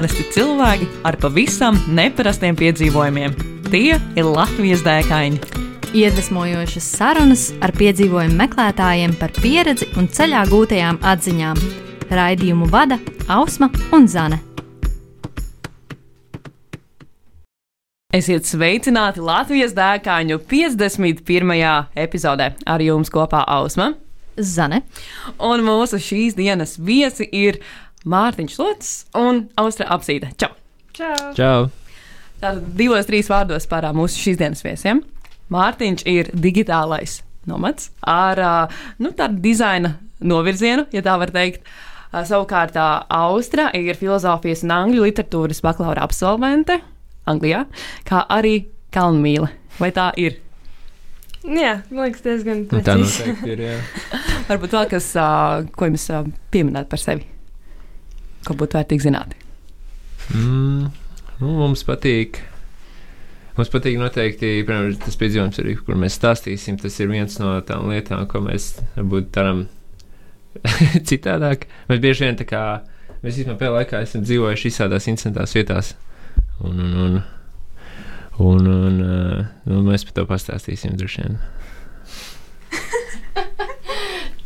Parasti cilvēki ar pavisam neparastiem piedzīvojumiem. Tie ir Latvijas dēkaini. Iedvesmojošas sarunas ar piedzīvojumu meklētājiem par pieredzi un ceļā gūtajām atziņām. Raidījumu vada Ausma un Zane. Esiet sveicināti Latvijas dēkaņu 51. epizodē. Ar jums kopā Ausma Zane. un mūsu šīs dienas viesi ir Mārtiņš Lots un Austra Apsīde. Čau! Čau! Čau! Tātad divos, trīs vārdos par mūsu šīs dienas viesiem. Mārtiņš ir digitālais nomads ar nu, tādu dizaina novirzienu, ja tā var teikt. Savukārt Austra ir filozofijas un angļu literatūras bakalaura absolvente Anglijā, kā arī Kalnmīle. Vai tā ir? Jā, man liekas, diezgan Nu, tā precīzi. noteikti ir. Varbūt vēl kas, ko jums pieminēt par sevi, ko būtu vērtīgi zināt. Mm, nu, mums patīk. Mums patīk noteikti piemēram, tas piedzīvojums, arī, kur mēs stāstīsim. Tas ir viens no tām lietām, ko mēs varbūt darām citādāk. Mēs bieži vien tā kā mēs īstenībā pēdējā laikā esam dzīvojuši visādās interesantās vietās. Un, un, un, un, un uh, nu, mēs par to pastāstīsim droši vien.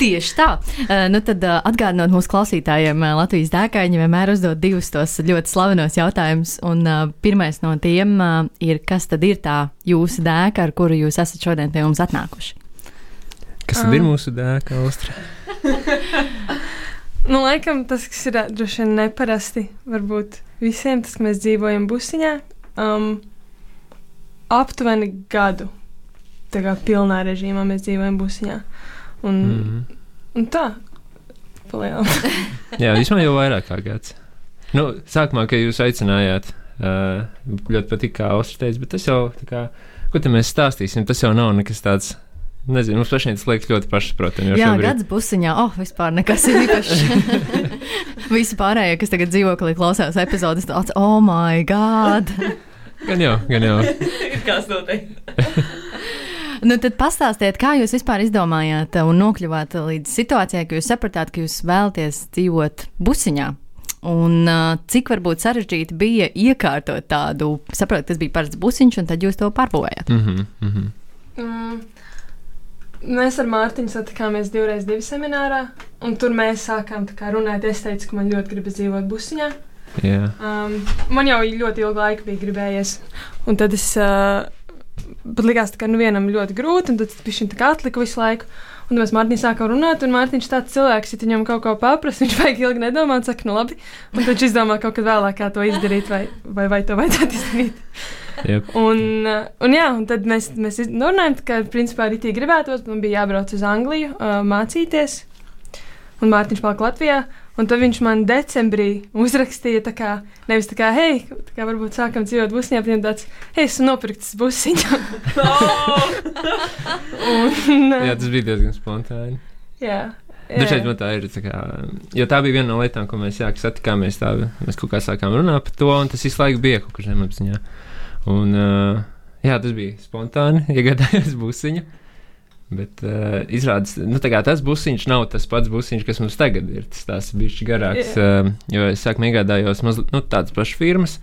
Tieši tā. Uh, nu tad, uh, atgādinot mūsu klausītājiem, uh, Latvijas dēkaini vienmēr uzdod divus tos ļoti slavenos jautājumus. Un uh, pirmais no tiem uh, ir, kas tad ir tā jūsu dēka, ar kuru jūs esat šodien pie mums atnākuši? Kas tad ir mūsu dēka, Austra? Nu, laikam tas, kas ir droši vien neparasti, varbūt visiem, tas, ka mēs dzīvojam busiņā, um, aptuveni gadu. Tā kā pilnā režīmā mēs dzīvojam busiņā. Un, Mm mm. -hmm. un tā, palielam. Jā, vismaz jau vairāk kā gads. Nu, sākumā, kad jūs aicinājāt, uh, ļoti patīk, kā Austra teica, bet tas jau, tā kā, ko te mēs stāstīsim, tas jau nav nekas tāds, nezinu, mums pašiem tas liekas ļoti pašsaprotami. jo Jā, šobrīd- gads busiņā, oh, vispār nekas ir īpašs. Visi pārējie, kas tagad dzīvoklī klausās epizodes, tāds, oh, my God! Gan jau, gan jau. Kas notiek? Nu, tad pastāstiet, kā jūs vispār izdomājāt un nokļuvāt līdz situācijai, ka jūs sapratāt, ka jūs vēlaties dzīvot busiņā. Un uh, cik varbūt sarežģīti bija iekārtot tādu, saprotat, tas bija parasts busiņš, un tad jūs to pārbūvējāt. Mm -hmm, mm -hmm. Mm. Mēs ar Mārtiņu satikāmies divreiz divu seminārā, un tur mēs sākām tā kā runāt. Es teicu, ka man ļoti gribas dzīvot busiņā. Jā, Um, man jau ļoti ilgu laiku bija gribējies, un tad es uh, pat likās, ka nu vienam ļoti grūti, un tad viņš tā kā atlika visu laiku. Un mēs Mārtiņu sākām runāt, un Mārtiņš tāds cilvēks, ja viņam kaut ko paprasti, viņš vajag ilgi nedomāt, saka, nu labi. Un tad viņš izdomā kaut kad vēlāk, kā to izdarīt, vai, vai, vai to vajadzētu izdarīt. Jep. Un, un, jā, un tad mēs, mēs nu, runājām, ka principā arī tie gribētos. Man bija jābrauc uz Angliju uh, mācīties, un Mārtiņš palika Latvijā. Un tad viņš man decembrī uzrakstīja, tā kā, nevis tā kā, hei, tā kā varbūt sākam dzīvot busiņā, bet viņam tāds, hei, esmu nopirkts busiņu. un, jā, tas bija diezgan spontāni. jā, Dažreiz man tā ir. Tā kā, jo tā bija viena no lietām, ko mēs jā, satikāmies. Tā, mēs kaut kā sākām runāt par to, un tas visu laiku bija kaut kur zemapziņā. Un, uh, jā, tas bija spontāni, iegādājos busiņu. Bet uh, izrādās, nu, tas busiņš nav tas pats busiņš, kas mums tagad ir. Tas tās bija garāks. Uh, jo es sākumā iegādājos mazliet nu, tādas pašas firmas,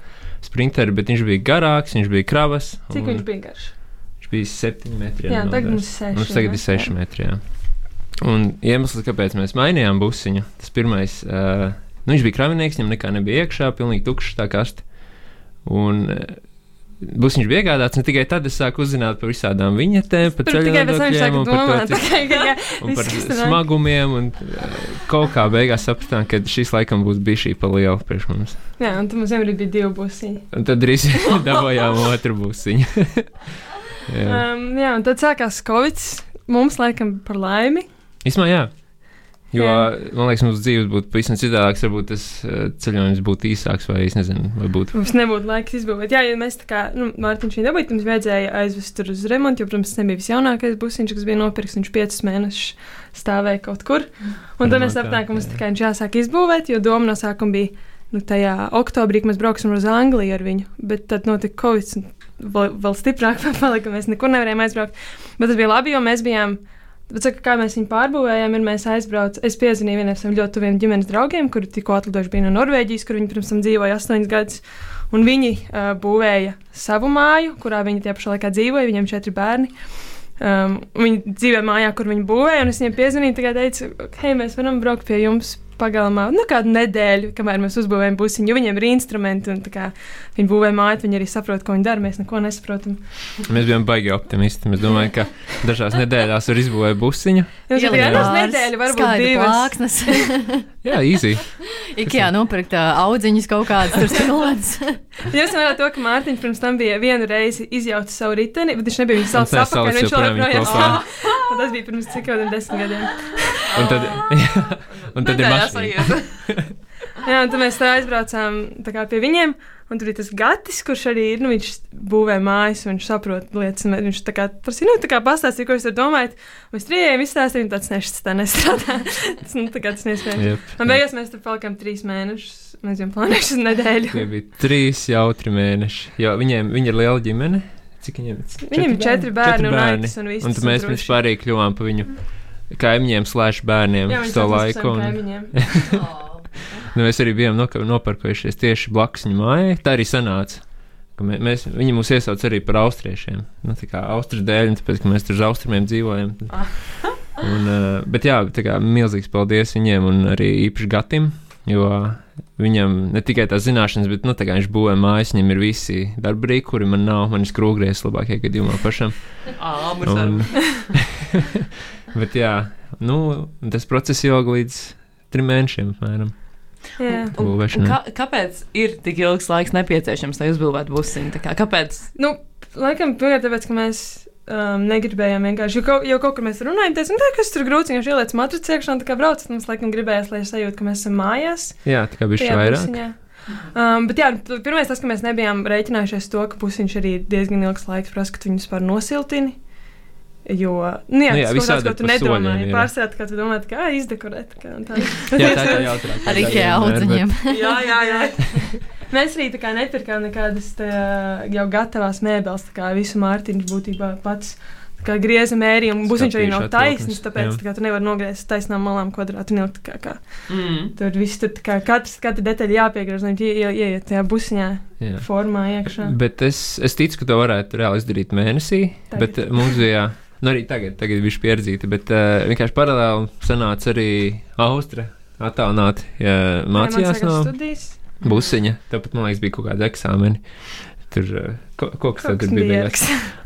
sprinteri, bet viņš bija garāks, viņš bija kravas. cik un viņš bija garš? Viņš bija 7 metri. Jā, ja tagad mums seši. Mums tagad ir 6 metri. Jā. Un iemesls, kāpēc mēs mainījām busiņu, tas pirmais, uh, nu, viņš bija kravinieks, viņam nekā nebija iekšā, pilnīgi tukšs tā kaste. Un uh, busiņš bija iegādāts, un tikai tad es sāku uzzināt par visādām par tikai pēc tam viņš ceļojumiem, un par, domāt, to, jā, jā, un par smagumiem. Un, uh, kaut kā beigās sapratām, ka šis laikam būs bijis šī pa liela priekš mums. Jā, un tad mums vienmēr bija divi busiņi. Un tad drīz dabūjām otru busiņu. jā, Um, jā, un tad sākās Covid. Mums, laikam, par laimi. Īsumā, jā. Jo, Jā. man liekas, mūsu dzīves būtu pavisam citādāks. Varbūt tas uh, ceļojums būtu īsāks, vai es nezinu, vai būtu. Mums nebūtu laiks izbūvēt. Jā, ja mēs tā kā, nu, Mārtiņš viņa dabūja, mums vajadzēja aizvest tur uz remontu, jo, protams, tas nebija visjaunākais busiņš, kas bija nopirkts. Viņš piecus mēnešus stāvēja kaut kur. Un tad mēs sapratām, ka mums tā kā viņš jāsāk izbūvēt, jo doma no sākuma bija, nu, tajā oktobrī, kad mēs brauksim uz Angliju ar viņu. Bet tad notika Covid, un vēl, vēl stiprāk palika, ka mēs nekur nevarējām aizbraukt. Bet tas bija labi, jo mēs bijām Bet, saka, kā mēs viņu pārbūvējām, ir mēs aizbraucām. Es piezvanīju vienam no saviem ļoti tuviem ģimenes draugiem, kuri tikko atlidojuši bija no Norvēģijas, kur viņi pirms tam dzīvoja astoņus gadus. Un viņi uh, būvēja savu māju, kurā viņi tie pašā laikā dzīvoja. Viņiem četri bērni. Um, viņi dzīvoja mājā, kur viņi būvēja. Un es viņiem piezvanīju, tagad teicu, hei, mēs varam braukt pie jums pagalmā, nu, kādu nedēļu, kamēr mēs uzbūvējam busiņu, jo viņiem ir instrumenti, un kā viņi būvē māju, viņi arī saprot, ko viņi dara. Mēs neko nesaprotam. Mēs bijām baigi optimisti. Mēs domājam, ka dažās nedēļās var izbūvēt busiņu. Jums ir vienas nedēļa, varbūt divas. Jā, easy. Ikea nopirkt uh, audziņus kaut kādas tur stilētas. Jūs varat to, ka Mārtiņš pirms tam bija vienu reizi izjaucis savu riteni, bet viņš nebija viņu saucis apakaļ, viņš vēl joprojām. Tas bija pirms cik kādiem desmit gadiem. Un tad, jā, un tad ir mašīna. jā, un tad mēs tā aizbraucām tā kā, pie viņiem. Un tur ir tas gatis, kurš arī ir. Nu, viņš būvē mājas, viņš saprot lietas. Viņš tā kā prasīja, nu, tā kā pastāstīja, ko jūs tur domājat. Mēs trījiem izstāstījām, tāds nešķis tā nestrādā. tas, nu, tā kā tas nespējams. Yep, un beigās mēs tur palikām trīs mēnešus. Mēs jau plānojam uz nedēļu. Tie bija trīs jautri mēneši. Jo viņiem viņi ir liela ģimene. Cik viņiem ir? Viņiem ir četri bērni, četri bērni un, aitas, un, un mēs vispār arī kļuvām pa viņu. Kaimiņiem, slēdz bērniem Jā, to laiku. Un... nu, mēs arī bijām nopirkušies tieši blakus viņa mājai. Tā arī sanāca. Mē, mēs, viņi mūs iesauca arī par austriešiem. Nu, tā kā austriešu dēļ, tāpēc, ka mēs tur uz austrumiem dzīvojam. Un, uh, bet jā, tā kā milzīgs paldies viņiem un arī īpaši Gatim, jo viņam ne tikai tās zināšanas, bet, nu, tā viņš būvē mājas, viņam ir visi darbrīki, kuri man nav, man ir skrūgries labākajā gadījumā pašam. Un, Bet jā, nu, tas process ilga līdz trim mēnešiem apmēram. Jā. Un, un kā, kāpēc ir tik ilgs laiks nepieciešams, lai uzbūvētu busiņu? Kā, kāpēc? Nu, laikam, pirmkārt, tāpēc, ka mēs um, negribējām vienkārši, jo, kaut, jau kaut kur mēs runājam, teicām, tā, kas tur grūts, vienkārši ieliec matricu iekšā un tā kā brauc, mums laikam gribējās, lai sajūtu, ka mēs esam mājās. Jā, tā kā bišķi vairāk. Busiņā. Um, bet jā, pirmais tas, ka mēs nebijām rēķinājušies to, ka pusiņš arī diezgan ilgs laiks prasa, ka viņus par nosiltini. Jo, nu, jā, nu, jā tas ir tas, ko tu nedomāji. Pārsvarā, kā tu domā, kā izdekorēt. Kā, tā jā, tā ir jautrāk. Arī kā audziņiem. jā, jā, jā. Mēs arī tā kā nepirkām nekādas tā, jau gatavās mēbeles, tā kā visu Mārtiņu būtībā pats. Kā grieza mērījuma, un būs viņš arī nav taisnīgs, tāpēc tā kā, tu nevari nogriezt taisnām malām kvadrātu un ilgt. Kā, kā. Mm. Tur viss tur kā katrs, katra detaļa jāpiegriež, lai ie, ieiet tajā busiņā jā. formā iekšā. Bet es, es ticu, ka to varētu reāli izdarīt mēnesī, Tagad. bet mums bija Nu, arī tagad, tagad bija pieredzīta, bet uh, vienkārši paralēli sanāca arī Austra attālināti ja, mācījās no studijas. busiņa. Tāpat, man liekas, bija kaut kāda eksāmeni. Tur uh, ko, kas tāds bija.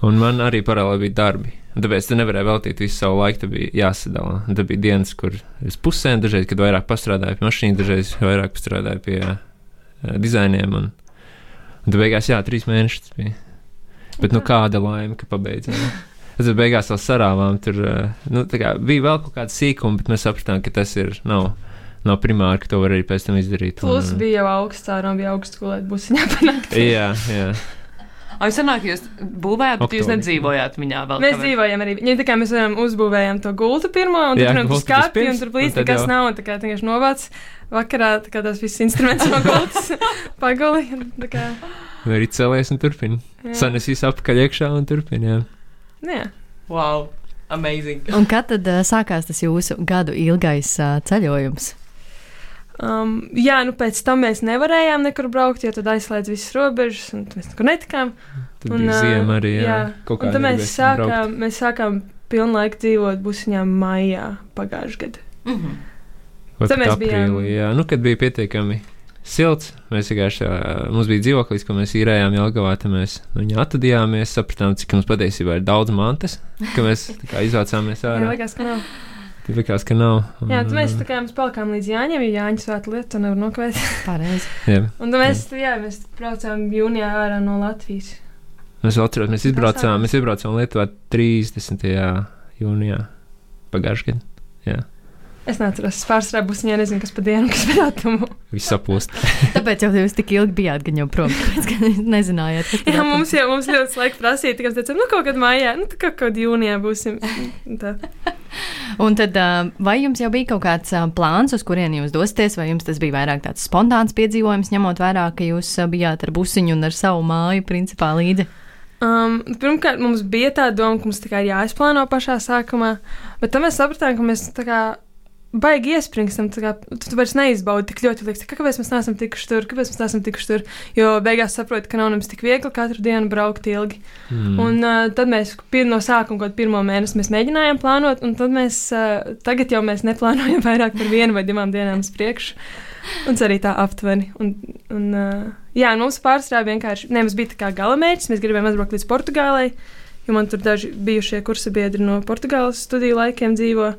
Un man arī paralēli bija darbi. Tāpēc tu nevarēji veltīt visu savu laiku, tad bija jāsadala. Tad bija dienas, kur es pusēm, dažreiz, kad vairāk pastrādāju pie mašīnas, dažreiz vairāk pastrādāju pie uh, dizainiem. Un, un tad beigās, jā, trīs mēnešus bija. Bet nu kāda laime, ka pabeidzām. Tad beigās vēl sarāvām. Tur eh, nu, kā, bija vēl kaut kāda sīkuma, bet mēs sapratām, ka tas ir. Nav, Nav primāri, ka to var arī pēc tam izdarīt. Plus un, bija jau augsts, tā nav bija augsts skolēt, būs viņa panākt. jā, jā. Ai, sanāk, jūs būvējāt, bet jūs nedzīvojāt viņā vēl. Mēs dzīvojam arī. Ja tā kā mēs varam uzbūvējām to gultu pirmo, un tur, protams, skāpju, un tur plīsti nekas jau... nav, un tā kā vienkārši novāc vakarā, tā kā tas viss instruments no gultas paguli. Vai arī cēlies un turpini. Sanesīs apakaļ iekšā un turpini, jā. Jā. Wow! Amazing. Un kad tad uh, sākās tas jūsu gadu ilgais uh, ceļojums? Um, jā, nu pēc tam mēs nevarējām nekur braukt, jo tad aizslēdz visas robežas, un mēs nekur netikām. Tad un, bija ziema arī, jā. jā. Un tad mēs sākām, braukt. mēs sākām pilnlaika dzīvot busiņā maijā pagājušajā gadā. Mm -hmm. Tad mēs bijām. Jā, nu, kad bija pietiekami silts. Mēs vienkārši, mums bija dzīvoklis, ko mēs īrējām Jelgavā, tad mēs no viņa atradījāmies, sapratām, cik mums patiesībā ir daudz mantas, ka mēs kā izvācāmies ārā. Jā, likās, ka nav. Tā likās, ka nav. Un, jā, tad mēs tā kā mēs palikām līdz Jāņiem, jo Jāņa svēta lieta, nevar nokavēt. Pareizi. jā. Un tad mēs, jā. jā, mēs braucām jūnijā ārā no Latvijas. Mēs vēl atceramies, mēs izbraucām, mēs izbraucām Lietuvā 30. jūnijā pagājušajā gadā. Es neatceros, es pārsvarā būs viņa nezinu, kas pa dienu, kas par datumu. Viss sapūst. tāpēc jau jūs tik ilgi bijāt, gan jau prom, tāpēc, ka nezinājāt. Jā, mums jau mums ļoti laika prasīja, tikai teicām, nu kaut kad mājā, nu kaut kad jūnijā būsim. Tā. Un tad, vai jums jau bija kaut kāds plāns, uz kurieni jūs dosieties, vai jums tas bija vairāk tāds spontāns piedzīvojums, ņemot vērā, ka jūs bijāt ar busiņu un ar savu māju principā līdzi? Um, pirmkārt, mums bija tā doma, ka mums tā kā ir jāizplāno pašā sākumā, bet tad mēs sapratām, ka mēs tā kā baigi iespringstam. Kā, tu, tu vairs neizbaudi tik ļoti, liekas, kā, kāpēc mēs neesam tikuši tur, kāpēc mēs neesam tikuši tur. Jo beigās saproti, ka nav nemaz tik viegli katru dienu braukt ilgi. Mm. Un uh, tad mēs no sākuma, kaut pirmo mēnesi, mēs mēģinājām plānot, un tad mēs uh, tagad jau mēs neplānojam vairāk par vienu vai divām dienām uz priekšu. Un arī tā aptuveni. Un, un, uh, jā, un mums pārstrāva vienkārši, ne, mums bija tā kā galamērķis, mēs gribējām aizbraukt līdz Portugālei, jo man tur daži bijušie kursa biedri no Portugāles studiju laikiem dzīvo.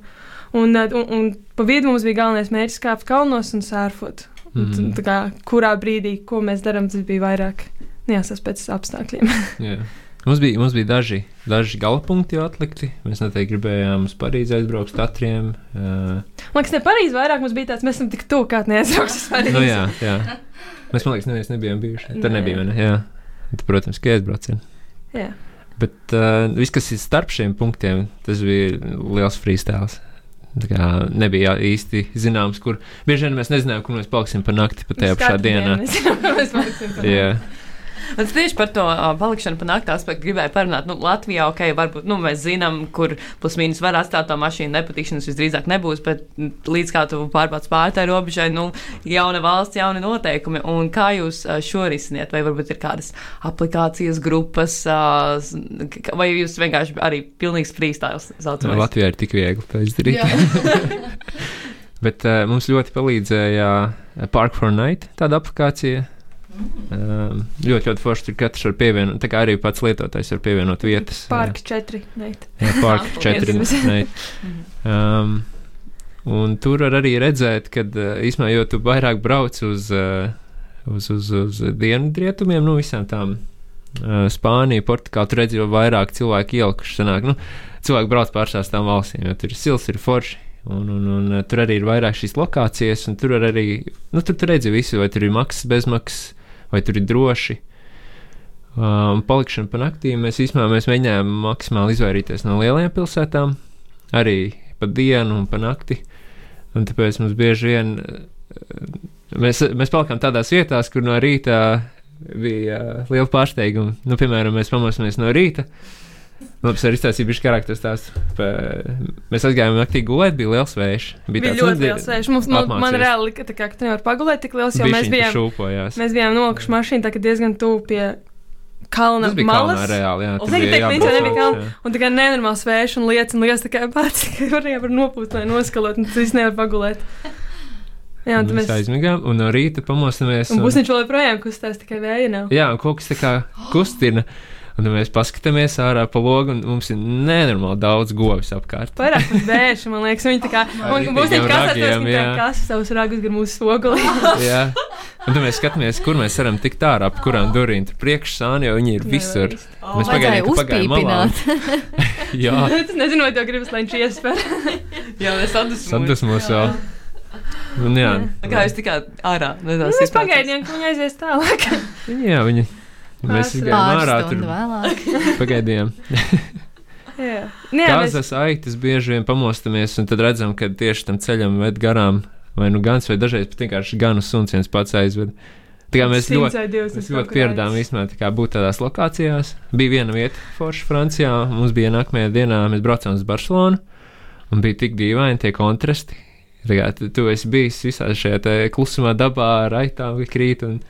Un, un, un pa vidu mums bija galvenais mērķis kāpt kalnos un sērfot. Un, Mhm. kā, kurā brīdī, ko mēs darām, tas bija vairāk jāsas pēc apstākļiem. Jā. Mums bija, mums bija daži, daži galapunkti jau atlikti. Mēs noteikti gribējām uz Parīzi aizbraukt uz Tatriem. Uh, Man liekas, ne Parīzē vairāk mums bija tāds, mēs esam tik tuvu, kā neaizbrauks uz Parīzi. nu, jā, jā. Mēs, man liekas, neviens nebijām bijuši. Tur nebija, ne? Jā. Tad, protams, ka aizbraucieni. jā. Bet uh, viss, kas ir starp šiem punktiem, tas bija liels freestyle. Nebija īsti zināms, kur. Bieži vien mēs nezinājām, kur mēs paliksim pa nakti pat tajā Mēs pašā dienā. nezinām, kur mēs paliksim es tieši par to palikšanu pa nakti aspektu gribēju parunāt. Nu, Latvijā, ok, varbūt nu, mēs zinām, kur plus mīnus var atstāt to mašīnu. Nepatikšanas visdrīzāk nebūs, bet līdz kā tu pārbaudas pāri tai robežai, nu, jauna valsts, jauni noteikumi. Un kā jūs šo risiniet? Vai varbūt ir kādas aplikācijas grupas, vai jūs vienkārši arī pilnīgs freestyle saucamies? Latvijā ir tik viegli to izdarīt. Bet uh, mums ļoti palīdzēja Park for Night, tāda aplikācija. Um, ļoti, ļoti forši tur katrs var pievienot. Tā kā arī pats lietotājs var pievienot vietas. Parka četri. Neit. Jā, Park 4. paldies. Night. Um, un tur var arī redzēt, ka uh, īsumā jau tu vairāk brauc uz, uh, uz, uz, uz dienvidrietumiem, nu visām tām uh, Spāniju, Portugālu, tur redzi jau vairāk cilvēku ielikuši. Sanāk, nu, cilvēki brauc pārsās tām valstīm, jo tur ir sils, ir forši. Un, un, un tur arī ir vairāk šīs lokācijas, un tur arī, nu, tur tu redzi visu, vai tur ir maksas, bezmaksas, vai tur ir droši. Um, palikšana pa naktīm mēs īstenībā mēs mēģinājām maksimāli izvairīties no lielajām pilsētām, arī pa dienu un pa nakti. Un tāpēc mums bieži vien uh, mēs, mēs palikām tādās vietās, kur no rīta bija uh, liela pārsteiguma. Nu, piemēram, mēs pamosimies no rīta. Labi, es arī izstāstīju, bija karakteris tās. Pa, mēs aizgājām naktī gulēt, bija liels vējš. Bija tāds, ļoti nu, liels vējš. Mums, man, man reāli lika, tā kā, ka tu nevari pagulēt tik liels, jo mēs bijām, šūpojās. mēs bijām nolikuši mašīnu tā, ka diezgan tuvu pie kalna bija malas. kalnā reāli, jā. Un tagad bija tiek līdzi, jābrauc nebija kalna. Un kā nenormāls vējš un lietas un lietas, tā kā pats, ka varēja var nopūt vai noskalot, un tas nevar pagulēt. Jā, un Un mēs aizmigām, un no rīta pamostamies. un būs viņš joprojām kustās, tikai vēja nav. Jā, un kaut kas tā kā kustina. Un tad mēs paskatāmies ārā pa logu, un mums ir nenormāli daudz govis apkārt. Vairāk pat vērši, man liekas, viņi tā kā, un būs viņi tā jā. kā savus ragus gar mūsu spoguli. Jā. Un tad mēs skatāmies, kur mēs varam tikt ārā, ap kurām durvīm tur priekšsāni, jo viņi ir visur. Oh, Mēs pagaidām, ka pagājām malā. Jā, Tas nezinu, vai tev gribas, lai viņš iespēr. Jā, es sadusmoju. sadusmos vēl. Un jā, Kā jūs tikāt ārā? Nu, Mēs pagaidām, ka viņi aizies tālāk. jā, viņi. Mēs gājām ārā, tur vēlāk. pagaidījām. Jā, jā mēs, Kāzas aitas bieži vien pamostamies, un tad redzam, ka tieši tam ceļam ved garām vai nu gans, vai dažreiz pat vienkārši ganu suns viens pats aizved. Tā kā mēs ļoti, mēs ļoti pieradām īstenībā tā būt tādās lokācijās. Bija viena vieta, Forša, Francijā, mums bija nākamajā dienā, mēs braucām uz Barcelonu, un bija tik dīvaini tie kontrasti. Tā kā tu, esi bijis visā šajā te klusumā dabā, ar aitām krīt, un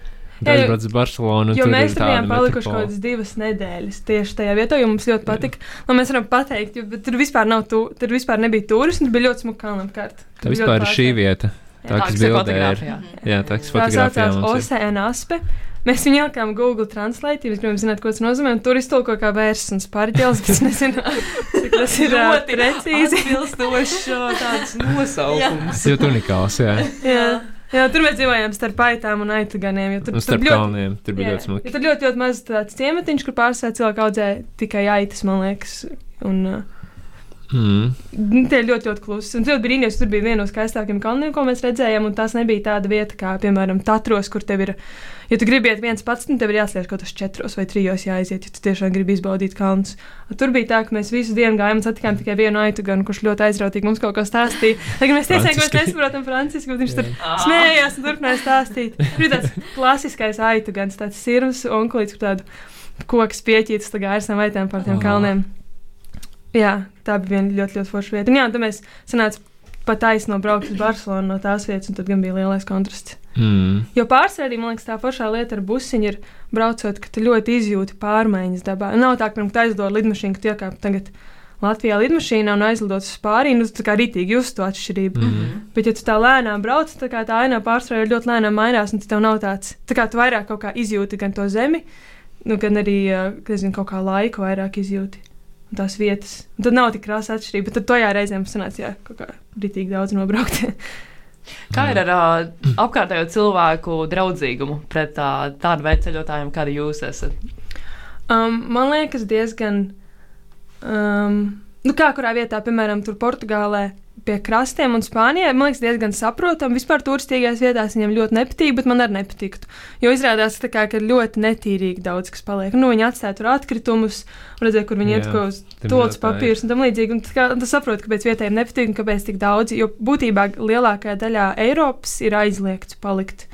aizbrauc uz Barcelonu. un Jo tur mēs ir tur bijām palikuši kaut kādas divas nedēļas tieši tajā vietā, jo mums ļoti patika. Nu, mēs varam pateikt, jo tur vispār, nav tu, tur vispār nebija turismu, tur bija ļoti smuka kalna apkārt. Tā bija vispār ir šī vieta. Tā, kas ir bildē ir. fotografijā. Jā, tā Tā fotografijā saucās mums ir. Oceāna aspe. Mēs viņu ielikām Google Translate, ja mēs gribam zināt, ko tas nozīmē. un Tur iztulko kā vērsts un spārģēlis, bet es nezinu, cik tas ir Ļoti precīzi. Atbilstošs uh, tāds nosaukums. Tas ļoti unikāls, jā. Jā. Jā, tur mēs dzīvojām starp aitām un aituganiem. jo Tur, Un tur starp ļoti, kalniem tur bija jā, ļoti jo tur ļoti, ļoti maz tāds ciematiņš, kur pārsvarā cilvēki audzē tikai aitas, man liekas. Un, uh, Mm. Nu, Tie ir ļoti, ļoti klusi. Un tur brīnījos, tur bija viena no skaistākajiem kalniem, ko mēs redzējām. Un tās nebija tāda vieta, kā, piemēram, Tatros, kur tev ir, ja tu gribi iet viens pats, tad tev ir jāsliek kaut kas četros vai trijos jāiziet, ja tu tiešām gribi izbaudīt kalnus. Un tur bija tā, ka mēs visu dienu gājām un satikām tikai vienu aitu, gan, kurš ļoti aizrautīgi mums kaut ko stāstīja. Lai gan mēs teicām, ka mēs nesaprotam franciski, bet viņš tur smējās un turpināja stāstīt. Tur bija tāds klasiskais aitu, gan tāds sirds onkulīts, kur tādu koks pieķītas, tā gājas ar vaitēm par tiem Oh. kalniem. Jā, tā bija viena ļoti, ļoti forša vieta. Un, jā, un tad mēs sanācām pat taisno braukt uz Barcelonu no tās vietas, un tad gan bija lielais kontrasts. Mm. Jo pārsvarā arī, man liekas, tā foršā lieta ar busiņu ir braucot, ka tu ļoti izjūti pārmaiņas dabā. Nav tā, ka pirms tam aizlido lidmašīnu, ka tu iekāp tagad Latvijā lidmašīnā un aizlidot uz pārīnu, nu, tā kā rītīgi just to atšķirību. Mm. Bet, ja tu tā lēnām brauc, kā tā aina pārsvarā ļoti lēnām mainās, un tev nav tāds, tā kā tu vairāk kaut kā izjūti gan to zemi, nu, gan arī, ā, nezinu, kaut kā laiku vairāk izjūti. Un tās vietas. Un tad nav tik krāsa atšķirība, bet tad to jā reizēm sanāca, jā, kaut kā rītīgi daudz nobraukt. Kā ir ar uh, apkārtējo cilvēku draudzīgumu pret uh, tādu veidu ceļotājiem, kādi jūs esat? Um, man liekas, diezgan. Um, nu, kā kurā vietā, piemēram, tur Portugālē pie krastiem un Spānijā, man liekas, diezgan saprotami. Vispār turistīgās vietās viņiem ļoti nepatīk, bet man arī nepatiktu. Jo izrādās, kā, ka ļoti netīrīgi daudz kas paliek. Nu, viņi atstāja tur atkritumus, un redzēja, kur viņi iet uz ir. papīrus un tam līdzīgi. Un kā- tas saprot, kāpēc vietējiem nepatīk un kāpēc tik daudz. Jo būtībā lielākajā daļā Eiropas ir aizliegts palikt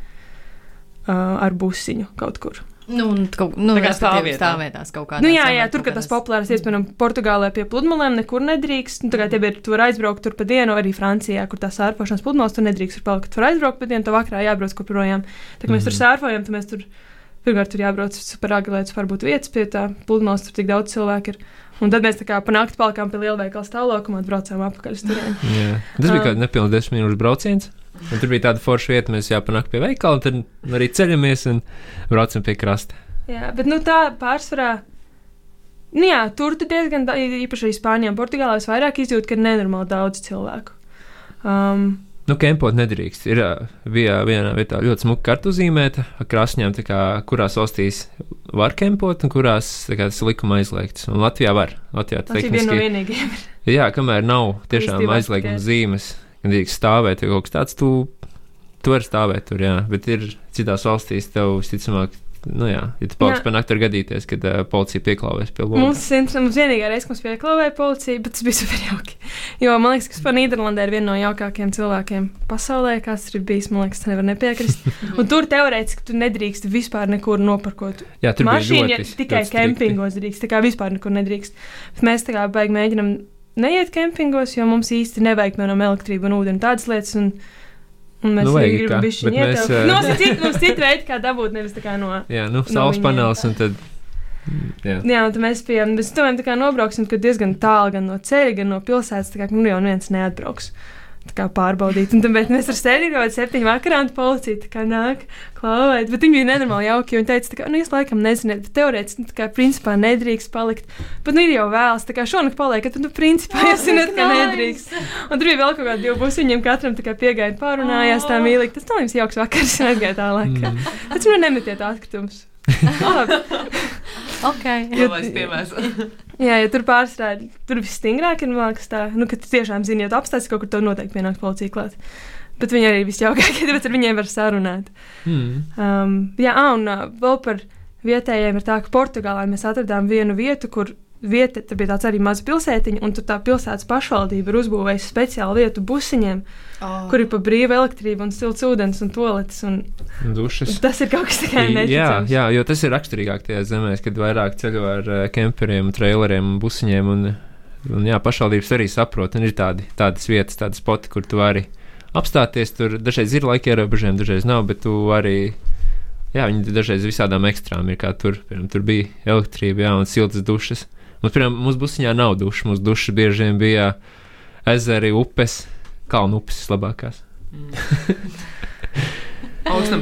uh, ar busiņu kaut kur. Nu, un kaut nu, Tā kā stāvvietā. stāvvietās kaut kādā. Nu, jā, jā, tur, kad tas populārs piemēram, Portugālē pie pludmalēm, nekur nedrīkst. Nu, tā kā tie ir, tu vari aizbraukt tur pa dienu, arī Francijā, kur tā sārfošanas pludmales, tur nedrīkst tur palikt. Tu vari aizbraukt pa dienu, to vakarā jābrauc kur projām. Tā kā mēs tur Mhm. sārfojam, tad mēs tur, pirmkārt, tur jābrauc super agri, lai tas varbūt vietas pie tā pludmales, tur tik daudz cilvēku ir. Un tad mēs tā kā pa nakti palikām pie lielveikala stāvlaukumā un braucām apakaļ uz turieni. Jā. Tas bija kaut kāds nepilns desmit minūtes brauciens. Un tur bija tāda forša vieta, mēs jāpanāk pie veikala, tad arī ceļamies un braucam pie krasta. Jā, bet nu, tā pārsvarā. Nu, jā, tur tu diezgan, da- īpaši arī Spānijā un Portugālē, es vairāk izjūtu, ka ir nenormāli daudz cilvēku. Um, Nu, kempot nedrīkst. Ir ā, bija vienā vietā ļoti smuka kartu zīmēta ar krāsņām, tā kā, kurās valstīs var kempot un kurās kā, tas likuma aizliegts. Un Latvijā var. Latvijā tas ir viena no vienīgajām. Jā, kamēr nav tiešām aizlieguma zīmes, kad drīkst stāvēt vai kaut kas tāds, tu, tu vari stāvēt tur, jā. Bet ir citās valstīs tev visticamāk. Nu jā, ja tu par nakti, var gadīties, kad uh, policija pieklāvēs pie logas. Mums, mums, vienīgā reize, kad mums pieklāvēja policija, bet tas bija super jauki. Jo man liekas, ka vispār Nīderlandē ir viena no jaukākajiem cilvēkiem pasaulē, kas tur ir bijis. Man liekas, nevar nepiekrist. Un tur teorētiski tu nedrīkst vispār nekur nopirkot Jā, tur ja ļoti, tikai kempingos drīkst. Tā kā vispār nekur nedrīkst. Bet mēs tā kā baigi mēģinam neiet kempingos, jo mums īsti nevajag, piemēram, elektrību un ūdeni tādas lietas. Un, un mēs Nu, arī gribam bišķiņ bet mēs, Nu, mums ir citi, mums citi veidi, kā dabūt, nevis tā kā no. Jā, nu, No saules viņiem. panelis un tad. Jā. Jā, un tad mēs pie mēs tam tā kā nobrauksim, kad diezgan tālu gan no ceļa, gan no pilsētas. Tā kā nu, jau viens neatbrauks. Tā kā pārbaudīt. Un tad mēs ar sevi kaut kādā septiņu vakarā un policija kā nāk klauvēt. Bet viņi bija nenormāli jauki. Viņi teica, ka, nu, jūs laikam nezināt, bet teorētiski, nu, kā principā nedrīkst palikt. Bet, nu, ir jau vēls, tā kā šonakt paliek, tad, nu, principā jūs zināt, ka nedrīkst. Un tur bija vēl kaut kādi divi pusi, viņiem katram tā kā piegāja pārunājās tā mīlīgi. Tas nav jums jauks vakars, un aizgāja tālāk. Mm. Taču, nu, nemetiet atkritumus. Labi. Ok. Labais piemērs. Jā, ja tur pārstrādā, tur viss stingrāk ir mākslinieks. Tā, nu, ka tu tiešām zini, ja tu apstāsies kaut kur, tad noteikti pienāks policija klāt. Bet viņi arī visjaukākie, tāpēc ar viņiem var sarunāt. Mm. Um, jā, ā, un uh, vēl par vietējiem ir tā, ka Portugālē mēs atradām vienu vietu, kur vieta, tur bija tāds arī mazs pilsētiņa, un tur tā pilsētas pašvaldība ir uzbūvējusi speciālu vietu busiņiem, Oh. kur ir pa brīvu elektrību un silts ūdens un toaletes. Un, Dušas. tas ir kaut kas tāds - Jā, neticams. jā, jo tas ir raksturīgāk tajās zemēs, kad vairāk ceļo ar uh, kemperiem, traileriem un busiņiem. Un, un jā, pašvaldības arī saprot, un ir tādi, tādas vietas, tādas spoti, kur tu vari apstāties. Tur dažreiz ir laika ierobežojumi, dažreiz nav, bet tu arī. Jā, viņi dažreiz visādām ekstrām ir, kā tur, piemēram, tur bija elektrība, jā, un siltas dušas. Mums, piemēram, mūsu busiņā nav dušas, mūsu dušas bieži vien bija ezeri, upes, kalnu upes vislabākās. Augstam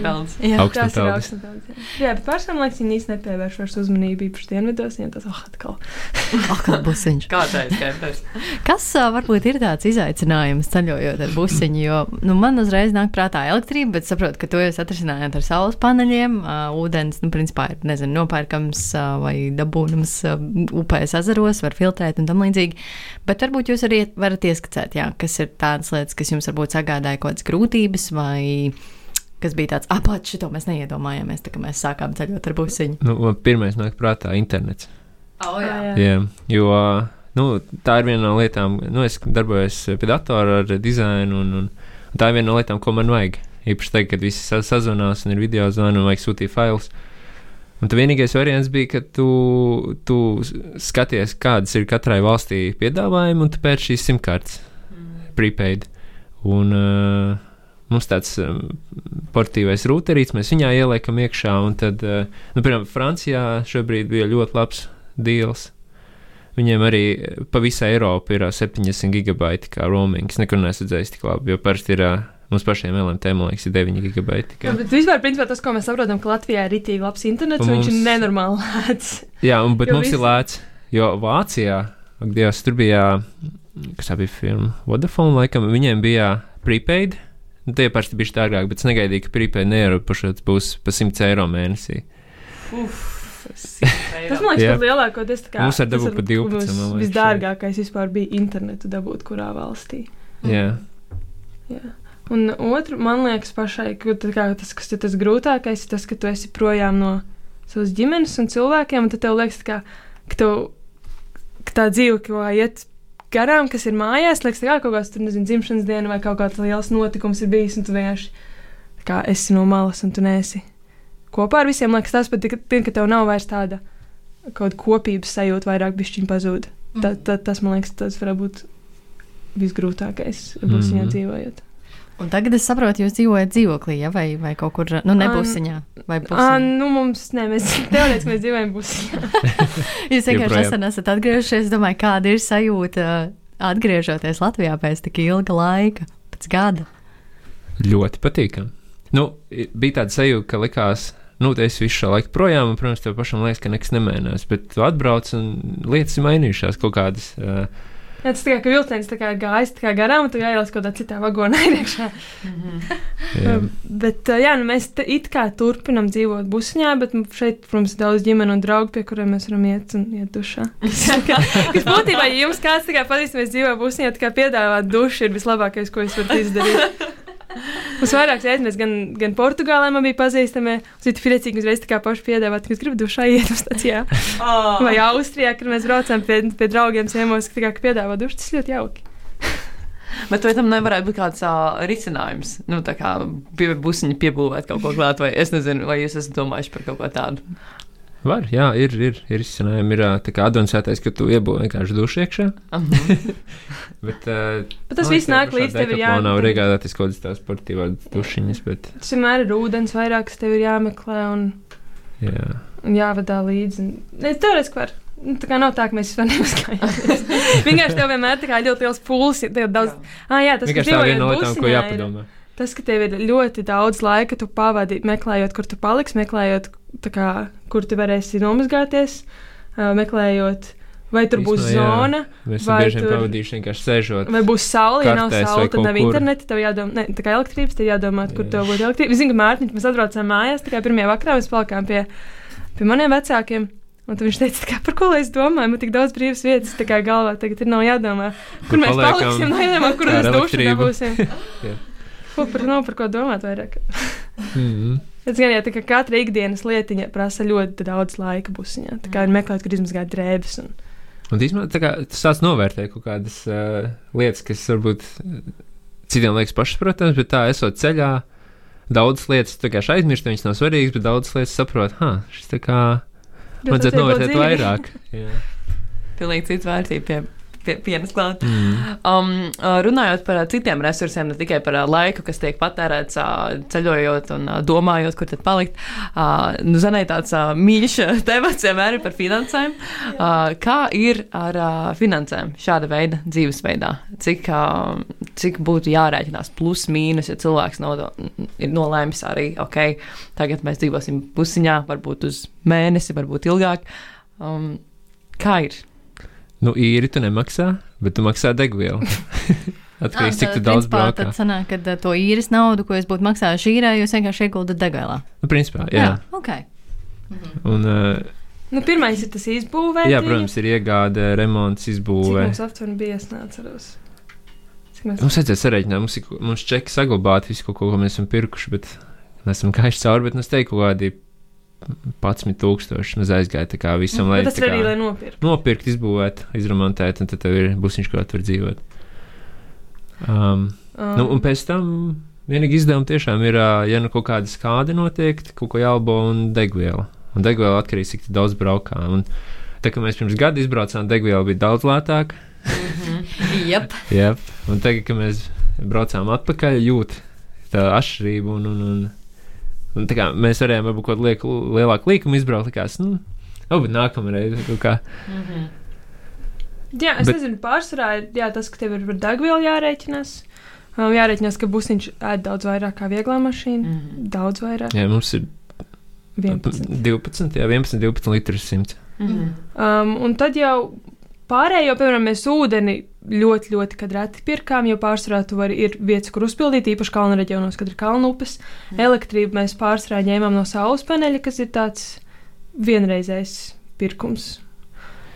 pelns. Jā. Augstam Tas ir pelds. Jā, jā bet pašam liekas, viņi īsti nepievērš vairs uzmanību īpaši dienvidos. Viņiem tas oh, atkal. Atkal busiņš. Kādreiz kempers. Kas ā, varbūt ir tāds izaicinājums ceļojot ar busiņu? Jo nu, man uzreiz nāk prātā elektrība, bet saprotu, ka to jūs atrisinājāt ar saules paneļiem. Ā, Ūdens, nu, principā, ir nezinu, nopērkams ā, vai dabūnams ā, upēs, ezeros, var filtrēt un tam līdzīgi. Bet varbūt jūs arī varat ieskicēt, jā, kas ir tādas lietas, kas jums varbūt sagādāja kaut kādas grūtības vai kas bija tāds, ah, pats šito mēs neiedomājāmies, tā kā mēs sākām ceļot ar busiņu. Nu, pirmais nāk prātā internets. Oh, jā. Jā, jo nu, tā ir viena no lietām, nu, es darbojos pie datora ar dizainu, un, un, un tā ir viena no lietām, ko man vajag. Īpaši tagad, kad visi sa- sazvanās un ir video zvani un vajag sūtīt failus. Un tu vienīgais variants bija, ka tu, tu skaties, kādas ir katrai valstī piedāvājumi, un tu pēc šīs simtkartes prepaid. Un uh, mums tāds um, portīvais rūterīts, mēs viņā ieliekam iekšā, un tad, uh, nu, piemēram, Francijā šobrīd bija ļoti labs deals. Viņiem arī pa visu Eiropu ir ā, 70 gigabaiti kā roaming. Es nekur neesmu redzējis tik labi, jo parasti ir mums pašiem LMT, man liekas, ir 9 gigabaiti. Jā, bet vispār, principā, tas, ko mēs saprotam, ka Latvijā ir rītīgi labs internets, Un un viņš ir mums- nenormāli lēts. Jā, un, bet Jo mums ir visi- lēts, jo Vācijā, ak, Dievs, tur bija, kas tā bija firma, Vodafone, laikam, viņiem bija prepaid. Nu, tie parasti bija dārgāk, bet es negaidīju, ka prepaid neierobežots būs pa 100 eiro mēnesī. Tas man liekas, Jā. ka lielākoties tā kā Mums ar tas dabūt pa 12, mums man liekas, Visdārgākais vispār bija internetu dabūt, kurā valstī. Jā, Un otru, man liekas, pašai, ka tas, kas ir tas grūtākais, ir tas, ka tu esi projām no savas ģimenes un cilvēkiem, un tad tev liekas, tā kā, ka, tev, ka tā dzīve, ko iet garām, kas ir mājās, liekas, kā kaut kāds tur, nezinu, dzimšanas diena vai kaut kāds liels notikums ir bijis, un tu vienkārši tā kā esi no malas, un tu neesi kopā ar visiem. Liekas, tas pat, ka, ka tev nav vairs tāda kaut kāda kopības sajūta, vairāk bišķiņa pazūd. Ta, ta, tas, man liekas, tas var būt visgrūtākais, būs viņā Mhm. dzīvojot. Un tagad es saprotu, jūs dzīvojat dzīvoklī, ja? vai, vai kaut kur, nu, nebūsiņā. Vai À, būsiņā. nu, mums, ne, mēs teorētiski mēs dzīvojam busī. Jūs vienkārši nesen esat atgriezušies. Es domāju, kāda ir sajūta atgriežoties Latvijā pēc tik ilga laika, pēc gada. ļoti patīkami. Nu, bija tāda sajūta, ka likās, nu, es visu šo laiku projām, un, protams, tev pašam liekas, ka nekas nemainās, bet tu atbrauc un lietas ir mainījušās kaut kādas. Uh, Jā, tas ka vilciens tā kā ir gājis tā kā garām, un tu jāieliek kaut kādā citā vagonā iekšā. jā. Um, Bet, jā, nu, mēs it kā turpinam dzīvot busiņā, bet šeit, protams, ir daudz ģimene un draugu, pie kuriem mēs varam iet un iet dušā. Kas būtībā, ja jums kāds tā kā pazīstams dzīvo busiņā, tā kā piedāvāt dušu ir vislabākais, ko jūs varat izdarīt. Mums vairākas reizes mēs gan, gan Portugālē man bija pazīstami, un citi priecīgi uzreiz tā kā paši piedāvāt, ka es gribu dušā iet uz stācijā. Vai Austrijā, kur mēs braucam pie, pie draugiem ciemos, ka tā kā piedāvā dušu, tas ļoti jauki. Bet vai tam nevarētu būt kāds uh, risinājums? Nu, tā kā pie busiņa piebūvēt kaut ko klāt, vai es nezinu, vai jūs esat domājuši par kaut ko tādu. Var, jā, ir, ir, ir izcinājumi, ir tā kā advancētais, ka tu iebūvi vienkārši dušu iekšā. Bet, uh, Bet tas viss nāk līdz tev ir Nav iegādāties kaut kādas tās sportīvās dušiņas, bet, Tas vienmēr ir ūdens, vairāk kas tev ir jāmeklē un, jā. un jāvadā līdzi. Ne, teorētiski var. Nu, tā kā nav tā, ka mēs vispār neuzkājāmies. Vienkārši tev vienmēr ir ļoti liels pūlis. Tev daudz, ah, jā, tas, Vienkārši tā viena no lietām, ko busiņā, ir- jāpadomā. Tas, ka tev ir ļoti daudz laika, tu pavadi meklējot, kur tu paliksi, meklējot, kā, kur tu varēsi nomazgāties, meklējot, vai tur būs Īstenībā, jā. zona, Mēs tam bieži tur- pavadījuši vienkārši sēžot. vai būs saule. Ja nav saule, tad nav kur. interneta, tev jādomā, ne, tā kā elektrības, tad jādomā, kur Jā. tev būtu elektrība. Es zinu, ka Mārtiņš, mēs atbraucām mājās, kā pirmajā vakarā mēs palikām pie, pie maniem vecākiem. Un viņš teica, kā, par ko lai es domāju, man tik daudz brīvas vietas, tā kā galvā tagad ir nav jādomā. Kur, mēs paliksim, nav jādomā, kur mēs elektrību. dabūsim. Ko par, nav par ko domāt vairāk. Mm. Es gan jau tā kā katra ikdienas lietiņa prasa ļoti daudz laika busiņā. Tā kā ir meklēt, kur izmazgāt drēbes. Un... Un īstenībā tā kā tas sāc novērtēt kaut kādas uh, lietas, kas varbūt citiem liekas pašsaprotamas, bet tā esot ceļā, daudzas lietas vienkārši aizmirsti, viņas nav svarīgas, bet daudzas lietas saprot, ha, šis tā kā vajadzētu novērtēt vairāk. Jā. Pilnīgi cits vērtība pie, pie pienas klāt. Mm. Um, uh, runājot par uh, citiem resursiem, ne tikai par uh, laiku, kas tiek patērēts ceļojot un domājot, kur tad palikt. Uh, nu, Zanai tāds uh, mīļš temats vienmēr ir par finansēm. Uh, kā ir ar uh, finansēm šāda veida dzīvesveidā? Cik, uh, cik būtu jārēķinās plus mīnus, ja cilvēks nodo, ir nolēmis arī, ok, tagad mēs dzīvosim pusiņā, varbūt uz mēnesi, varbūt ilgāk. Um, kā ir? Nu, īri tu nemaksā, bet tu maksā degvielu. Atkarīgs, cik tu daudz braukā. Tad sanāk, ka to īres naudu, ko jūs būtu maksājuši īrē, jūs vienkārši ieguldat degvielā. Nu, principā, jā. jā. ok. Un, uh, Nu, pirmais ir tas izbūvēt. jā, protams, ir iegāde, remonts, Cik izbūve. mums aptuveni bija, es neatceros. Cik mēs Mums vajadzēja sarēķināt, mums ir ko- mums čeki saglabāti, visu kaut ko, ko mēs esam pirkuši, bet mēs esam gājuši cauri, bet nu, es teiktu, kaut kādi 11,000 mums aizgāja tā kā visam, lai Bet tas tā ir arī, kā lai nopirktu. nopirkt, izbūvēt, izremontēt, un tad tev ir busiņš, ko vari dzīvot. Um, Um, nu, un pēc tam vienīgi izdevumi tiešām ir, ja nu kaut kāda skāde notiek, kaut ko jālabo un degviela. Un degviela atkarīgs, cik daudz braukām. Un, tā kā mēs pirms gada izbraucām, degviela bija daudz lētāka. Jep. Jā, un tagad, kad mēs braucām atpakaļ, jūt tā atšķirība. Un, un, un, kā mēs varējām varbūt kaut kādu lieku, lielāku līkumu izbraukt, likās, nu, varbūt nākamā reize kaut kā. Jā, es Bet- Bet... nezinu, pārsvarā ir jā, tas, ka tev ir par degvielu jārēķinās. Um, jārēķinās, ka busiņš ēd daudz vairāk kā vieglā mašīna. Mm. Daudz vairāk. Jā, mums ir 11. 12, jā, 11, 12 litri simts. Mhm. Um, un tad jau pārējo, piemēram, mēs ūdeni ļoti, ļoti reti pirkām, jo pārsvarā tu vari ir vietas, kur uzpildīt, īpaši kalnu reģionos, kad ir kalnu upes. Mm. Elektrību mēs pārsvarā ņēmām no saules paneļa, kas ir tāds vienreizējs pirkums.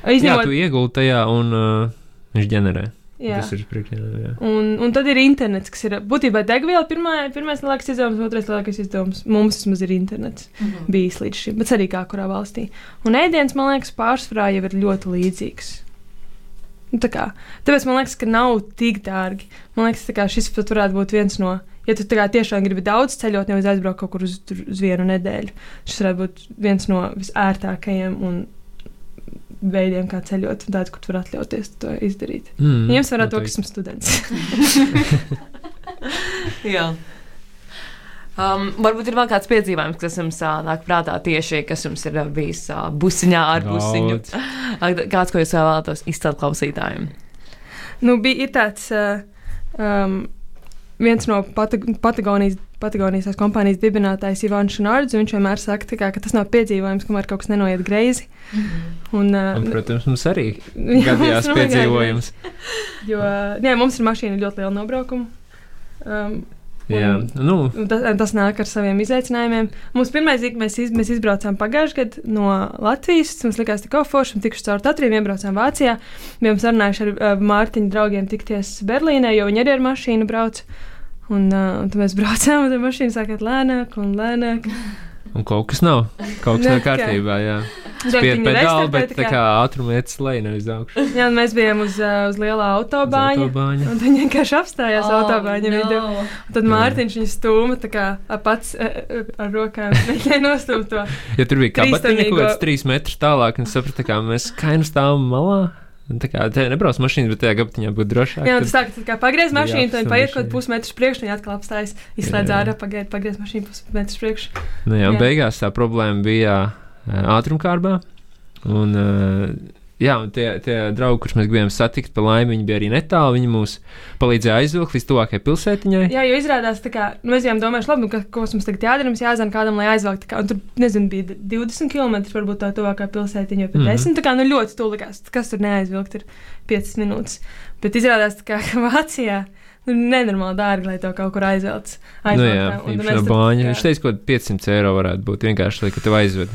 Jā, Izņemot, tu ieguldi tajā un uh, viņš ģenerē. jā. Tas ir priekšā. Un, un tad ir internets, kas ir būtībā degviela. Pirmā, pirmais lielākais izdevums, otrais lielākais izdevums mums vismaz ir internets. Mhm. Bijis līdz šim, bet arī kā kurā valstī. Un ēdiens, man liekas, pārsvarā jau ir ļoti līdzīgs. Nu, tā kā, tāpēc man liekas, ka nav tik dārgi. Man liekas, ka šis pat varētu būt viens no. Ja tu tā kā tiešām gribi daudz ceļot, nevis aizbraukt kaut kur uz, uz vienu nedēļu, šis varētu būt viens no visērtākajiem un veidiem, kā ceļot, un tāds, kur tu vari atļauties to izdarīt. Mm, Jums varētu to, ka esmu students. Jā. Um, varbūt ir vēl kāds piedzīvojums, kas jums uh, nāk prātā tieši, kas jums ir uh, bijis uh, busiņā ar busiņu. Daudz. Kāds, ko jūs vēl vēlatos izcelt klausītājiem? Nu, bija ir tāds uh, um, viens no Patag Patagonijas, Patagonijas kompānijas dibinātājs, Ivans Šnārds. Viņš vienmēr saka, kā, ka tas nav piedzīvojums, kamēr kaut kas nenoiet greizi. Un, uh, Un, protams, mums arī Jā, gadījās nav piedzīvojums. Jo, jā, mums ir mašīna ļoti liela nobraukuma. Um, Jā, nu, tas, tas nāk ar saviem izaicinājumiem. Mums pirmais, ik- mēs, iz, mēs izbraucām pagājušajā gadā no Latvijas. Mums likās, ka forši un tikuši caur Tatriem, iebraucām Vācijā. Bijām sarunājuši ar uh, Mārtiņu draugiem tikties Berlīnē, jo viņi arī ar mašīnu brauc. Un, uh, un tad mēs braucām, un tā mašīna sākāt lēnāk un lēnāk. Un kaut kas nav. Kaut kas Ne, nav kārtībā. Jā, viņi pedāli, bet tā kā- kā ātrumietis lejā nevis augšā. Jā, un mēs bijām uz, uh, uz lielā autobāņa. autobāņa. Un viņi vienkārši apstājās oh, autobāņa no. vidū. Un Tad. Mārtiņš viņu stūma tā kā a, pats uh, uh, ar rokām. Mēģināja nostūmt to. Ja tur bija kabatiņa kaut kāds trīs metrus tālāk, un sapratu, ka mēs kainu stāvam malā. Tā kā te nebrauc mašīnas, bet tajā gabatiņā būtu drošāk. Jā, tas tā, ka kā pagriez mašīnu, tad paiet kaut mašīna. pusmetrus priekš, un atkal apstājas, izslēdz ārā, pagriez, pagriez mašīnu pusmetrus priekš. Nu, jā, Jā. beigās tā problēma bija ātrumkārbā. Un, ā, jā, un tie, tie draugi, kurus mēs gribējām satikt, pa laimi, viņi bija arī netālu. Viņi mums palīdzēja aizvilkt līdz tuvākajai pilsētiņai. Jā, jo izrādās, tā kā nu, mēs bijām domājuši, labi, nu, ka, ko mums tagad jādara, mums jāzina kādam, lai aizvelktu. Kā, tur, nezinu, bija 20 km, varbūt tā tuvākā pilsētiņa, vai pat Mhm. 10. Tā kā, nu, ļoti tulikās, kas tur neaizvilkt, ir 5 minūtes. Bet izrādās, tā kā, ka Vācijā. Nu, nenormāli dārgi, lai to kaut kur aizvelc. Nu, jā, īpaši no bāņa. Viņš teica, ka 500 eiro varētu būt vienkārši, lai ka tev aizved.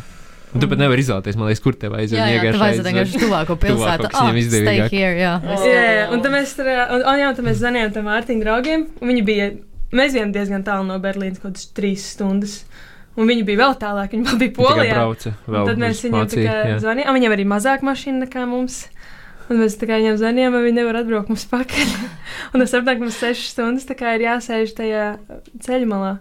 Un tu pat nevari izvēlēties, man liekas, kur tev aizved. Jā, jā, tev aizved. vienkārši tuvāko pilsētu. kas viņam Ah, stay here, jā. Jā, jā, un tad mēs tur, un, un, jā, un tad mēs zvanījām tam Mārtiņa draugiem. un Viņi bija, mēs bijām diezgan tālu no Berlīnas, kaut kādas trīs stundas. Un viņi bija vēl tālāk, viņi vēl bija Un Polijā. brauca Un vēl tad mēs viņiem zvanījām, un viņiem arī mazāk mašīna nekā mums. Un mēs tā kā viņiem zvanījām, vai viņi nevar atbraukt mums pakaļ. un es saprotu, ka mums sešas stundas ir jāsēž tajā ceļu malā.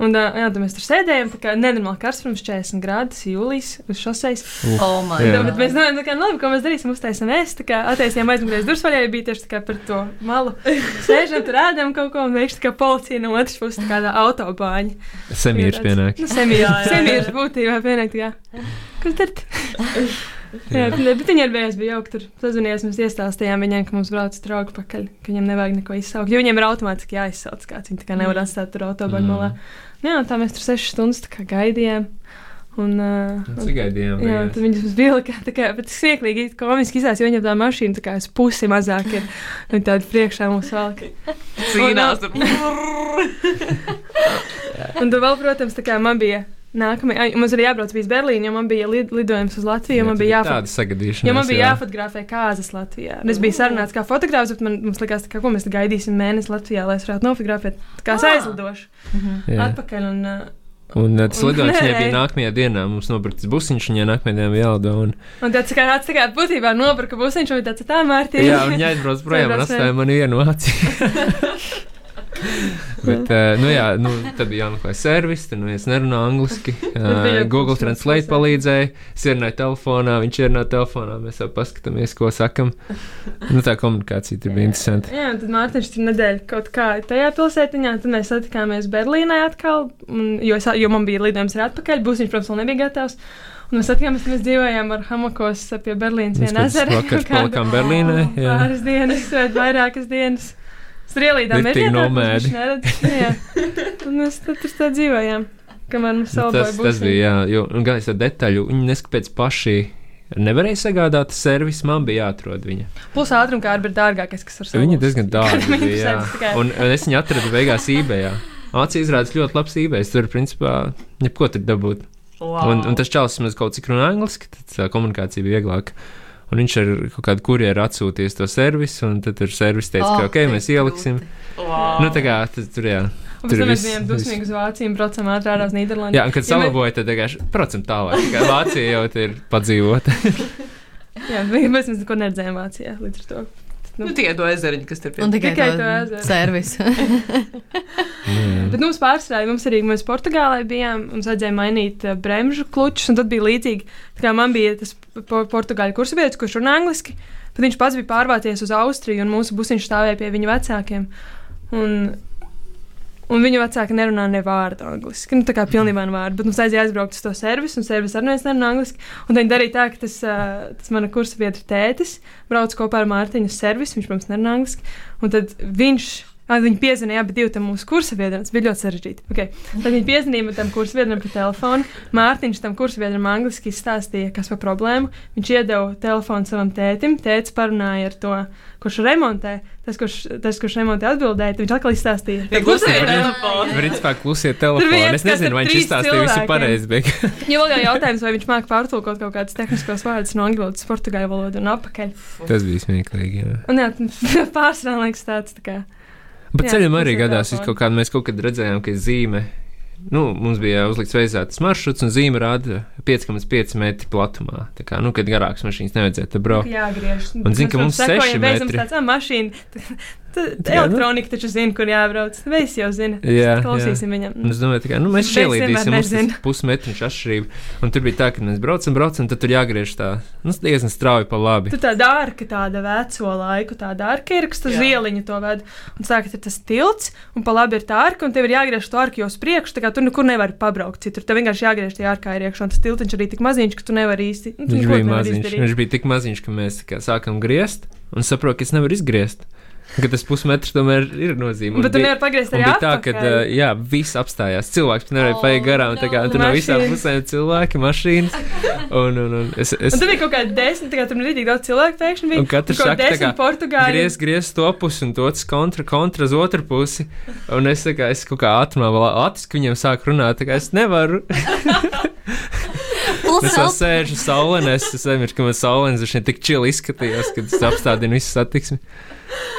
Un ā, jā, mēs tur sēdējām, tā kā nenormāli karsts, pirms 40 grādus, jūlijas uz šoseis. Oh, my Jā. Jā. God. Bet mēs domājam, tā kā, nu, labi, ko mēs darīsim. Uztaisām mēs, tā kā attaisījām aizmugurēs durvis vaļā, bija tieši tā kā par to malu. Sēžam tur ēdam kaut ko, un tā kā policija no otras puses, tā kādā autobāņa. Semīrs pienāk. Nu, semīrs, semīrs būtībā pienāk, tā kā. Kas tad? Jā, bet bet viņi arī bija jauki tur. Sazvanījās, mēs iestāstījām viņiem, ka mums brauc draugi pakaļ, ka viņiem nevajag neko izsaukt. Jo viņiem ir automātiski jāizsauc kāds. Viņi tā kā nevar atstāt tur autobāņu Mm. Jā, un tā mēs tur sešas stundas gaidījām. Un, uh, un, Cik gaidījām? Jā, tad viņas mums bija kā, tā kā, bet smieklīgi, komiski izsās, jo viņam tā mašīna tā kā uz pusi mazāk ir. Viņa tāda priekšā mums velk. Cīnās tur. Un tad vēl, protams, tā kā man bija nākamajā, ai, mums arī jābrauc uz Berlīnu, jo man bija lid, lidojums uz Latviju, jo man bija tāda jāfot. sagadīšana. Jo man bija jāfotografē kāzas Latvijā. Un es biju sarunāts kā fotogrāfs, bet man mums likās, kā, ko mēs gaidīsim mēnesi Latvijā, lai es varētu nofotografēt. Kā es Ah. aizlidošu Jā. atpakaļ. Un, uh, Un uh, tas Un- lidojums viņai bija nākamajā dienā. Mums nopirkts busiņš, viņai nākamajā dienā bija jālido. Un, un tāds tā kā tāds tā būtībā nopirka busiņš, un tāds tā mērķis. jā, un viņa aizbrauc projām un atstāja mani vienu acī. Bet, uh, nu, jā, nu, tad bija jāmeklē servis, tur nu, es nerunāju angliski. Uh, Google Translate palīdzēja. Es ierunāju telefonā, viņš ierunāja telefonā, mēs jau paskatāmies, ko sakam. Nu, tā komunikācija tur bija interesanta. Jā, un tad Mārtiņš tur nedēļa kaut kā tajā pilsētiņā, tad mēs satikāmies Berlīnē atkal, un, jo, es, jo man bija lidojums arī atpakaļ, būs viņš, protams, vēl nebija gatavs. Un mēs satikāmies, mēs dzīvojām ar hamakos pie Berlīnas Mēs kāds ezera. kādu palikām Berlīnē. Jā. Pāris dienas, vai vairākas dienas. Ritīgi mežā, nomēdi. Jā, un mēs tad tur tā dzīvojām, kamēr mums Nu, salboja tas, tas bija, jā, jo, un gan es to detaļu, viņi neskapēc paši nevarēja sagādāt servisu, man bija jāatrod viņa. Plus ātrumkārba ir dārgākais, kas var Viņa salūzt. diezgan dārga bija. Un, es viņu atradu beigās eBayā. Acīs izrādās ļoti labs eBay. Tur, principā, jebko tur dabūt. Wow. Un, un tas čalis mums kaut cik runā angliski, tad tā komunikācija bija vieglāka. Un viņš ar kaut kādu kurjeru atsūtījis to servisu, un tad tur servis teica, Oh, ka ok, mēs ieliksim. Wow. Nu, tā kā tad, tur, jā. Tur bijām viss- dusmīgi uz Vāciju un braucam ātrāk uz Nīderlandi. Jā, un kad Ja salaboja, tad vienkārši procent tālāk. Tā kā Vācija jau te ir padzīvota. Jā, mēs mēs neko neredzējām Vācijā līdz ar to. Nu, tikai to ezeriņu, kas tur Un tikai, Tikai to ezeru. servisu. Bet mums pārsvarā, mums arī mēs Portugālē bijām, mums vajadzēja mainīt uh, bremžu klučus, un tad bija līdzīgi. Tā kā man bija tas po portugāļu kursavietis, kurš runā angliski, tad viņš pats bija pārvācies uz Austriju, un mūsu busiņš stāvēja pie viņa vecākiem. Un, un viņa vecāki nerunā ne vārdu angliski. Nu, tā kā pilnībā ne vārdu, bet mums vajadzēja aizbraukt uz to servisu, un servis arī nerunā angliski. Un viņi darīja tā, ka tas, tas mana kursavieta tētis brauc kopā ar Mārtiņu uz servisu, viņš, protams, nerunā angliski. Un tad viņš. Viņi piezvanīja abi tam mūsu kursabiedram. Tas bija ļoti sarežģīti. Okay. Tad viņi piezvanīja tam kursabiedram pa telefonu. Mārtiņš tam kursabiedram angliski izstāstīja, kas par problēmu. Viņš iedeva telefonu savam tētim. Tētis parunāja ar to, kurš remontē. Tas, kurš, tas, kurš remontē atbildēja, tad viņš atkal izstāstīja. Bija klusē kursabiedram- telefons. Principā klusie bija telefoni. Es nezinu, vai viņš izstāstīja visu pareizi. Bet... Jo vēl jautājums, vai viņš māca pārtulkot kaut kādus tehniskos vārdus no angļu valodas, portugāļu valodu un apakaļ. Tas bija smieklīgi. Jā. Un jā, pārsvarā liekas tāds tā kā. Bet Jā, ceļam arī gadās, kaut kādā mēs kaut kad redzējām, ka ir zīme. Nu, mums bija uzlikts veizētas maršruts, un zīme rāda 5,5 metru platumā. Tā kā, nu, kad garāks mašīnas nevajadzētu braukt. Jāgriež. Un zini, ka Mēs, mums protams, seši sekojam, beidzam metri. tāds, ah, mašīna. Jā, nu. elektronika taču zina, kur jābrauc. Visi jau zina. Jā, Klausīsim viņam. Un es domāju, ka nu, mēs Es ielīdīsim vienmēr mums nezinu. pusmetriņš atšķirība. Un tur bija tā, ka mēs braucam, braucam, tad tur jāgriež tā, nu, diezgan strauji pa labi. Tur tāda ārka, tāda veco laiku, tāda ārka ir, kas uz Jā. ieliņu to ved. Un sākat ir tas tilts, un pa labi ir tā ārka, un tev ir jāgriež to ārku jau uz priekšu, tā kā tur nekur nevar pabraukt. Citur tev vienkārši jāgriež tie ārkā ir iekšā, un tas tiltiņš arī tik maziņš, ka tu nevari īsti. Nu, tu Viņš bija maziņš. Viņš bija tik maziņš, ka mēs tā kā sākam griezt, un saprotu, ka es nevaru izgriezt. Ka tas pusmetrs tomēr ir nozīmīgs. Bet tu nevari pagriezt arī tā, ka uh, jā, viss apstājās. Cilvēks nevarēja Oh, paiet garām. Tā kā no. tur no visām pusēm cilvēki, mašīnas. Un, un, un es, es, Un tur bija kaut kāda desmit, tā kā tur bija tik daudz cilvēku pēkšņi. Bija Un katrs saka, tā desmit kā, portugāļi. Griez, griez to pusi un otrs kontra, kontra uz otru pusi. Un es, tā kā, es kaut kā ātrumā vēl ātri viņiem sāku runāt, tā kā es nevaru. Es jau sēžu saulē, es aizmirsu, ka man saulēns viņš tik čili izskatījās, kad es apstādinu visu satiksmi.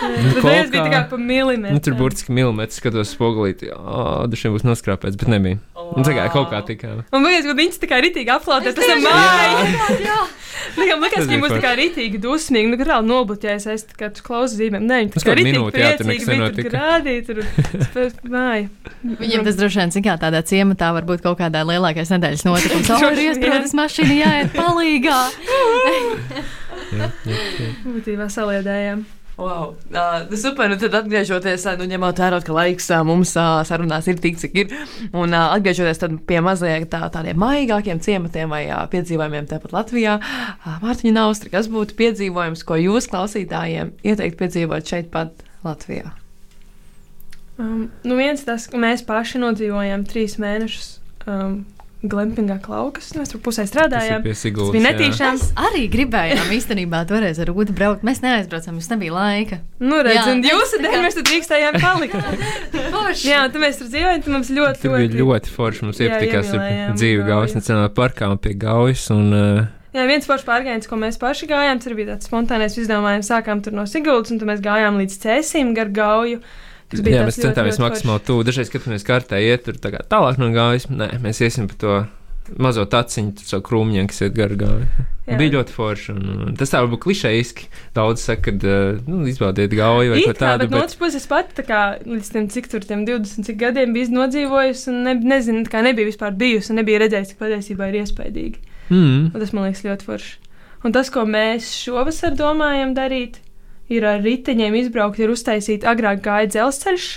Nu, bija kā- tā kā pa milimetru. Nu, tur burtiski milimetrs skatos spogulīti. Jā, dušiem būs noskrāpēts, bet nebija. Nu, tā kā kaut kā tikā. Un vienkārši, kad viņš tā kā ritīgi aplaudē, tas ir tieši- māja. Viņam liekas, Tas ka bija viņš tā forši. kā ritīgi dusmīgi, nu, reāli nobloķējas, es tā kā tu klausi zīmēm. Nē, viņš tā kādu ritīgi minūti, jā, tur nekas bija tur nenotika. grādīt, tur māja. Viņiem tas droši vien, cik kā tādā ciematā var būt kaut kādā lielākais nedēļas notikums. O, ir iestrādājis mašīna, jāiet palīgā. Būtībā saliedējām. Wow. Uh, super, nu tad atgriežoties, nu, ņemot vērā, ka laiks uh, mums uh, sarunās ir tik, cik ir, un uh, atgriežoties pie mazliet tā, tādiem maigākiem ciematiem vai uh, piedzīvojumiem tepat Latvijā, uh, Mārtiņa Naustri, kas būtu piedzīvojums, ko jūs klausītājiem ieteikt piedzīvot šeit pat Latvijā? Um, nu viens tas, ka mēs paši nodzīvojām trīs mēnešus um, glampingā klaukas. Mēs tur pusē strādājām. Siguldas. bija netīšām. Mēs arī gribējām īstenībā toreiz ar Rūdu braukt. Mēs neaizbraucām, mums nebija laika. Nu, redz, Jā, un jūsu tā dēļ mēs tur drīkstējām palikt. Jā, un tad mēs tur dzīvojam, tad mums ļoti, Tur bija ļoti forši. Mums iepatikās ar dzīvi. Gaujas Nacionālajā parkā un pie Gaujas. Un, uh, Jā, viens foršs pārgājiens, ko mēs paši gājām, tur bija tāds spontānais izdomājums. Sākām tur no Siguldas, un tad mēs gājām līdz Cēsim gar gauju. Tas jā, bija mēs centāmies maksimāli tuvu. Dažreiz skatāmies kartē, iet tur tā tālāk no Gaujas. Nē, mēs iesim pa to mazo taciņu, tur savu krūmiņu, kas iet garā gāja. Bija ļoti forši. Un, un tas tā varbūt klišejiski. Daudz saka, ka nu, izbaudiet gauju vai It ko tādu. bet no otras puses, es pat tā kā līdz tam, cik tur tiem 20 cik gadiem biju nodzīvojusi, un ne, nezinu, kā nebija vispār bijusi, un nebija redzējusi, cik patiesībā ir iespaidīgi. Mm. Un tas man liekas ļoti forši. Un tas, ko mēs šovasar domājam darīt, ir ar riteņiem izbraukt, ir uztaisīt agrāk gāja dzelzceļš.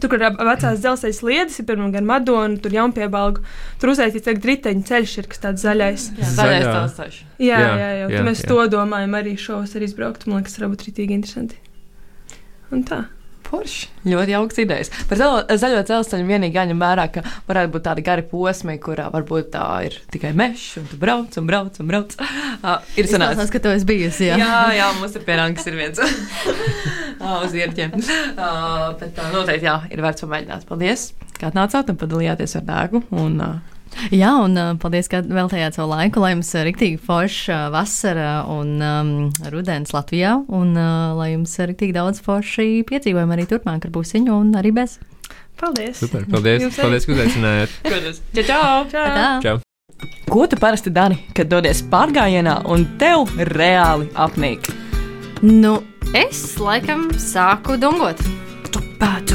Tur, kur ir vecās dzelzceļa sliedes, ir pirmā gan Madona, tur jaunpiebalgu. Tur uztaisīts tagad riteņu ceļš, ir kas tāds zaļais. Zaļais Zaļā. tālstāvs. Jā, Jā, jā, jā. jā. jā, mēs jā. jā. to domājam arī šovasar izbraukt. Man liekas, tas varbūt rītīgi interesanti. Un tā. Forši. Ļoti jauks idejas. Par zaļo, zaļo dzelzceļu vienīgi jāņem vērā, ka varētu būt tādi gari posmi, kurā varbūt tā ir tikai mežs, un tu brauc un brauc un brauc. Uh, ir sanācis. Ka tu esi bijusi. Jā. Jā, jā, mums ir pienācis ir viens Ā, uz ierķiem. Uh, bet uh, noteikti, jā, ir vērts pamēģināt. Paldies, kā atnācāt un padalījāties ar dēgu. Un, uh, Jā, un paldies, ka veltījāt savu laiku, lai jums rīktīgi forša vasara un um, rudens Latvijā, un uh, lai jums ir rīktīgi daudz forši piedzīvojumi arī turpmāk ar būsiņu un arī bez. Paldies! Super, paldies, Jums paldies, ka uzaicinājāt. čau, čau! Čau! Tā. Čau! Ko tu parasti dari, kad dodies pārgājienā un tev reāli apnīk? Nu, es laikam sāku dungot. Pācu,